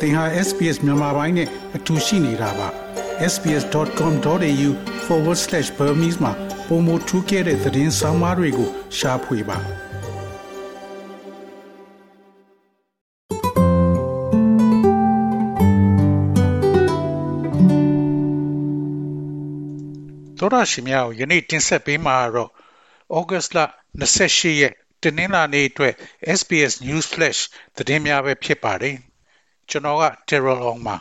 သင်ဟာ SPS မြန်မာပိုင်းနဲ့အတူရှိနေတာပါ sbs.com.au/burmese မှာပုံမထူးခဲ့တဲ့သတင်းစာမားတွေကိုရှားဖွေပါသောရရှိမြောက်ယနေ့တင်ဆက်ပေးမှာတော့ဩဂတ်စ်လ28ရက်တနင်္လာနေ့အတွက် SBS News Flash သတင်းများပဲဖြစ်ပါတယ် ကျွန်တော်က Terrell Ong ပါ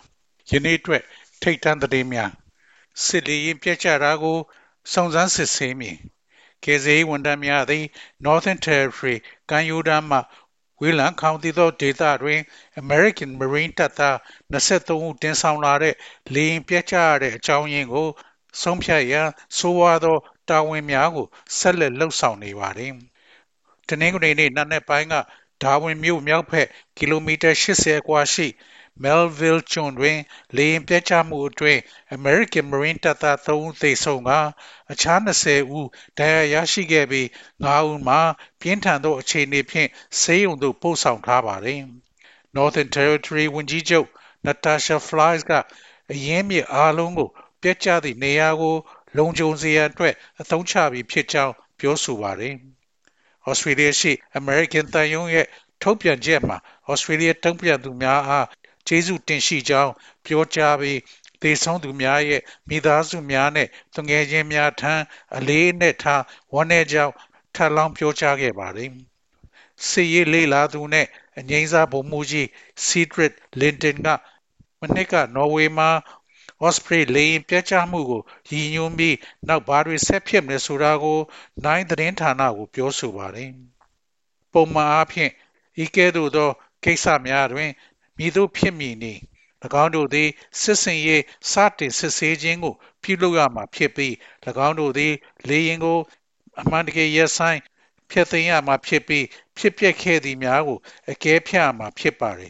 ယနေ့အတွက်ထိတ်တန့်သတင်းများစစ်လီရင်ပြက်ကြတာကိုစုံစမ်းစစ်ဆေးမည်ကေဇေးဝန်ထမ်းများသည် Northern Territory ကန်ယူဒန်မှဝေလန်ခေါင်တီသောဒေသတွင် American Marine တပ်သား23ဦးတင်ဆောင်လာတဲ့လေရင်ပြက်ကြရတဲ့အကြောင်းရင်းကိုဆုံးဖြတ်ရန်ဆိုးဝါးသောတာဝန်များကိုဆက်လက်လှုပ်ဆောင်နေပါတယ်။တနင်္ဂနွေနေ့နံနက်ပိုင်းက ဒါဝင်မြို့မြောက်ဘက်ကီလိုမီတာ80အကွာရှိ Melville ကျွန်းတွင် လေယာဉ်ပျက်ကျမှုအတွင်း American Marine တပ်သား3ဦးသေဆုံးကအခြား20ဦးဒဏ်ရာရရှိခဲ့ပြီး9ဦးမှာပြင်းထန်သောအခြေအနေဖြင့်ဆေးရုံသို့ပို့ဆောင်ထားပါတယ်။ Northern Territory ဝန်ကြီးချုပ် Natasha Flies ကအရင်းမြစ်အားလုံးကိုပြက်ကျသည့်နေရာကို လုံခြုံစေရန်အတွက်အသုံးချပြီးဖြစ်ကြောင်းပြောဆိုပါတယ်။ Australia ရှိ American တန်ယုံရဲ့ထုတ်ပြန်ချက်မှာ Australia တုံ့ပြန်သူများအားကျေးဇူးတင်ရှိကြောင်းပြောကြားပြီးသေဆုံးသူများရဲ့မိသားစုများနဲ့သူငယ်ချင်းများထံအလေးအနက်ထားဝမ်းနည်းကြောင်းထပ်လောင်းပြောကြားခဲ့ပါတယ်။စစ်ရေးလေးလာသူနဲ့အငိမ့်စားဗိုလ်မှူးကြီး Cedric Linton ကမနှစ်ကနော်ဝေမှာ Osprey လေယာဉ်ပြတ်ကျမှုကိုရည်ညွှန်းပြီးနောက်ဘာတွေဆက်ဖြစ်မလဲဆိုတာကိုနိုင်သတင်းဌာနကိုပြောဆိုပါတယ်။ပုံမှန်အားဖြင့်ဤကဲ့သို့သောကိစ္စများတွင်မည်သို့ဖြစ်မည်နည်း၎င်းတို့သည်စစ်စင်ရေးစတင်စစ်ဆေးခြင်းကို ပြုလုပ်ရမှာဖြစ်ပြီး၎င်းတို့သည် လေရင်ကို အမှန်တကယ်ရက်ဆိုင်ဖျက်သိမ်းရမှာဖြစ်ပြီးဖြစ်ပျက်ခဲ့သည်များကိုအကဲဖြတ်ရမှာဖြစ်ပါတ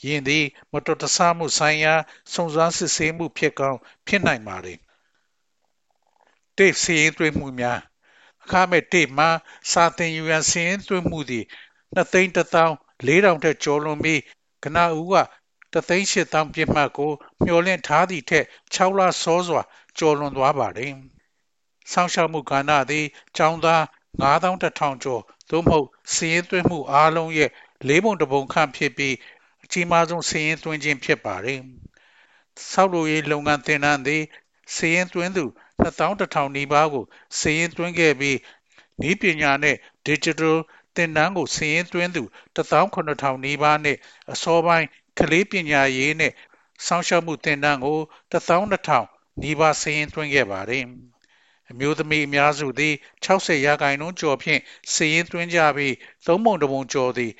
ယ်။ယင်းသည် မတော်တဆမှုဆိုင်ရာစုံစမ်းစစ်ဆေးမှုဖြစ်ကောင်းဖြစ်နိုင်ပါတယ်။တိတ်စီရင်သွေးမှုများအခမဲ့တိတ်မှာစာတင်ယူရန်စီရင်သွေးမှုသည်2သိန်း1000 4000ထက်ကျော်လွန်ပြီးကနဦးကတသိန်းရှစ်သောင်းပြစ်မှတ်ကို မျှော်လင့်ထားသည့်ထက်6လစောစွာကျော်လွန်သွားပါတယ်။ဆောင်းရှောက်မှုကဏ္ဍသည်ចောင်းသား9100ကျော်သို့မဟုတ်စီးရင်သွင်းမှုအားလုံးရဲ့လေးပုံတစ်ပုံခန့်ဖြစ်ပြီး အကြီးမားဆုံးစီးရင်သွင်းခြင်းဖြစ်ပါတယ်။ဆောက်လုပ်ရေးလုပ်ငန်းတင်နန်းသည်စီးရင်သွင်းသူ2100နီးပါးကိုစီးရင်သွင်းခဲ့ပြီးဤပညာနဲ့ digital တင်နန်းကိုစီးရင်သွင်းသူ18000နီးပါးနဲ့အစောပိုင်းကလေးပညာရေးနဲ့စောင့်ရှောက်မှုတင်နန်းကို12000နီးပါးစီးရင်သွင်းခဲ့ပါတယ်။အမျိုးသမီးအများစုသည်60ရာခိုင်နှုန်းကျော်ဖြင့်စီးရင်သွင်းကြပြီးသုံးပုံတစ်ပုံကျော်သည်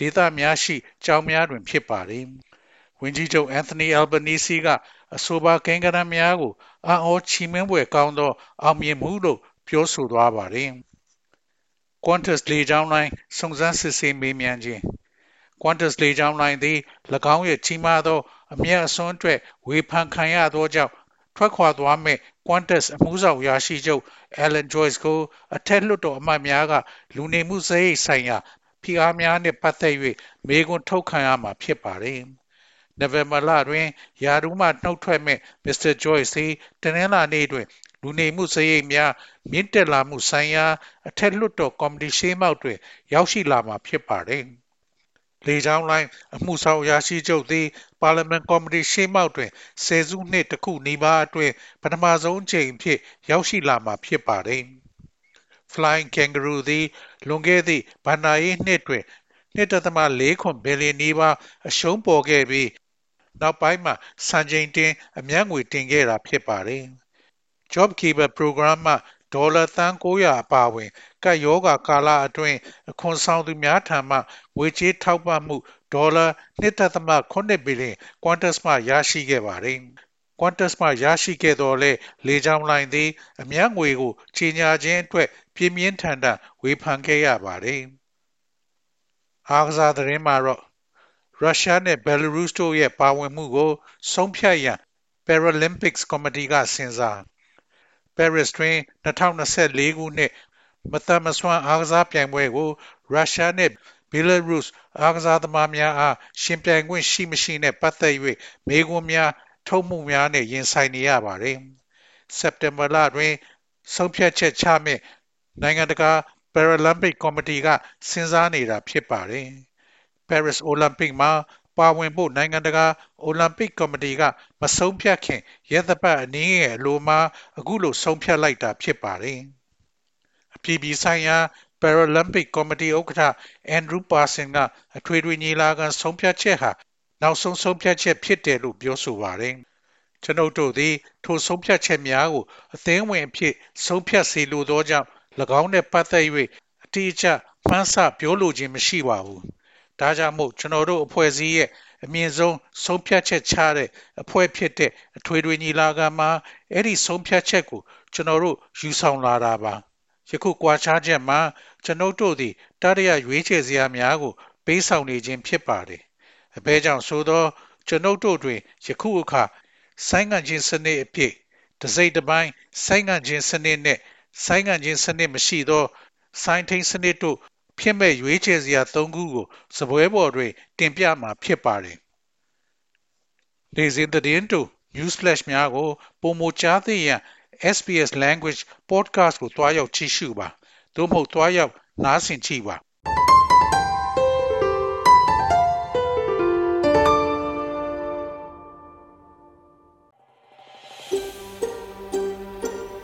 ဒေသများရှိကျောင်းများတွင်ဖြစ်ပါတယ်။ဝန်ကြီးချုပ်အန်သိုနီအယ်ဘနီစီကအဆိုပါကိန်းဂဏန်းများကိုအံ့ဩချီးမွမ်းဖွယ်ကောင်းသော အောင်မြင်မှုလို့ပြောဆိုသွားပါတယ်။ Qantas လေကြောင်းလိုင်းစုံစမ်းစစ်ဆေးမေးမြန်းခြင်း Qantas လေကြောင်းလိုင်းသည်၎င်းရဲ့ကြီးမားသော အမျက်အစွန်းအတွက်ဝေဖန်ခံရသောကြောင့်ထွက်ခွာသွားမဲ့ Qantas အမှုဆောင်ရာရှိချုပ် Alan Joyce ကိုအထက်လွှတ်တော်အမတ်များကလူနေမှုစရိတ်ဆိုင်ရာ ဖိအားများနှင့်ပတ်သက်၍မေးခွန်းထုတ်ခံရမှာဖြစ်ပါတယ်။နိုဝင်ဘာလတွင်ယာဒူးမှနှုတ်ထွက်မဲ့ Mr. Joyce သည်တနင်္လာနေ့တွင်လူနေမှုစရိတ်များမြင့်တက်လာမှုဆိုင်ရာအထက်လွှတ်တော်ကော်မတီရှေ့မှောက်တွင် ရောက်ရှိလာမှာဖြစ်ပါတယ်။လေကြောင်းလိုင်းအမှုဆောင်ရာရှိချုပ်သည်ပါလီမန်ကော်မတီရှေ့မှောက်တွင်ဆယ်စုနှစ်တစ်ခုနီးပါးအတွင်းပထမဆုံးအကြိမ်ဖြစ်ရောက်ရှိလာမှာဖြစ်ပါတယ်။ Flying Kangaroo သည်လွန်ခဲ့သည့်ဘဏ္ဍာရေးနှစ်တွင်1.4ခွန်ဘီလီယံနီးပါးအရှုံးပေါ်ခဲ့ပြီးနောက်ပိုင်းမှာစံချိန်တင်အမြတ်ငွေတင်ခဲ့တာဖြစ်ပါတယ်။ JobKeeper Program မှဒေါ်လာသန်း900အပါအဝင်ကပ်ရောဂါကာလအတွင်းအခွန်ဆောင်သူများထံမှငွေကြေးထောက်ပံ့မှုဒေါ်လာ1.8ဘီလီယံ Qantas မှရရှိခဲ့ပါတယ်။ Qantas မှရရှိခဲ့တော်လဲလေကြောင်းလိုင်းသည် အမြတ်ငွေကိုကြီးညာခြင်းအတွက်ပြင်းပြင်းထန်ထန်ဝေဖန်ခဲ့ရပါတယ်။အားကစားသတင်းမှာတော့ရုရှားနဲ့ဘယ်လာရုစ်တို့ရဲ့ပါဝင်မှုကို ဆုံးဖြတ်ရန် Paralympics ကော်မတီကစဉ်းစား Paris တွင်2024ခုနှစ်မသက်မစွမ်းအားကစားပြိုင်ပွဲကိုရုရှားနဲ့ Belarus အားကစားသမားများအားရှင်ပြိုင်ခွင့်ရှိမရှိနဲ့ပတ်သက်၍မေးခွန်းများ ထုတ်မှုများနဲ့ရင်ဆိုင်နေရပါတယ်။စက်တင်ဘာလတွင်ဆုံးဖြတ်ချက်ချမည့်နိုင်ငံတကာ Paralympic ကော်မတီကစဉ်းစားနေတာဖြစ်ပါတယ်။ Paris Olympic မှာပါဝင်ဖို့နိုင်ငံတကာအိုလံပစ်ကော်မတီကမဆုံးဖြတ်ခင်ရက်သပတ်အနည်းငယ်အလိုမှာအခုလိုဆုံးဖြတ်လိုက်တာဖြစ်ပါတယ်။အပြည်ပြည်ဆိုင်ရာ Paralympic ကော်မတီဥက္ကဋ္ဌ Andrew Parson ကအထွေထွေညီလာခံဆုံးဖြတ်ချက်ဟာ နောက်ဆုံးဆုံးဖြတ်ချက်ဖြစ်တယ်လို့ပြောဆိုပါတယ်။ကျွန်ုပ်တို့သည်ထိုဆုံးဖြတ်ချက်များကိုအသင်းဝင်အဖြစ်ဆုံးဖြတ်စေလိုသောကြောင့်၎င်းနှင့်ပတ်သက်၍အတိအကျမှန်းဆပြောလိုခြင်းမရှိပါဘူး။ဒါကြောင့်မို့ကျွန်တော်တို့အဖွဲ့အစည်းရဲ့အမြင့်ဆုံးဆုံးဖြတ်ချက်ချတဲ့အဖွဲ့ဖြစ်တဲ့အထွေထွေညီလာခံမှာအဲ့ဒီဆုံးဖြတ်ချက်ကိုကျွန်တော်တို့ယူဆောင်လာတာပါယခုကွာခြားချက်မှာကျွန်ုပ်တို့သည်တရရရွေးချယ်စရာများကို ပေးဆောင်နေခြင်းဖြစ်ပါတယ် အဘဲကြောင့်ဆိုသော ကျွန်ုပ်တို့တွင်ယခုအခါဆိုင်းငံ့ခြင်းစနစ်အဖြစ်တစိမ့်တစ်ပိုင်းဆိုင်းငံ့ခြင်းစနစ်နှင့်ဆိုင်းငံ့ခြင်းစနစ်မရှိသောဆိုင်းထိန်စနစ်တို့ဖြစ်မဲ့ရွေးချယ်စရာ၃ခုကိုစပွဲပေါ်တွင် တင်ပြမှာဖြစ်ပါတယ်။ဒေဇင်သတင်းတူ news flash များကိုပုံမကြားသိရန် SBS language podcast ကိုတွားရောက်ကြည့်ရှုပါ။သို့မဟုတ်တွားရောက်နားဆင်ကြည့်ပါ။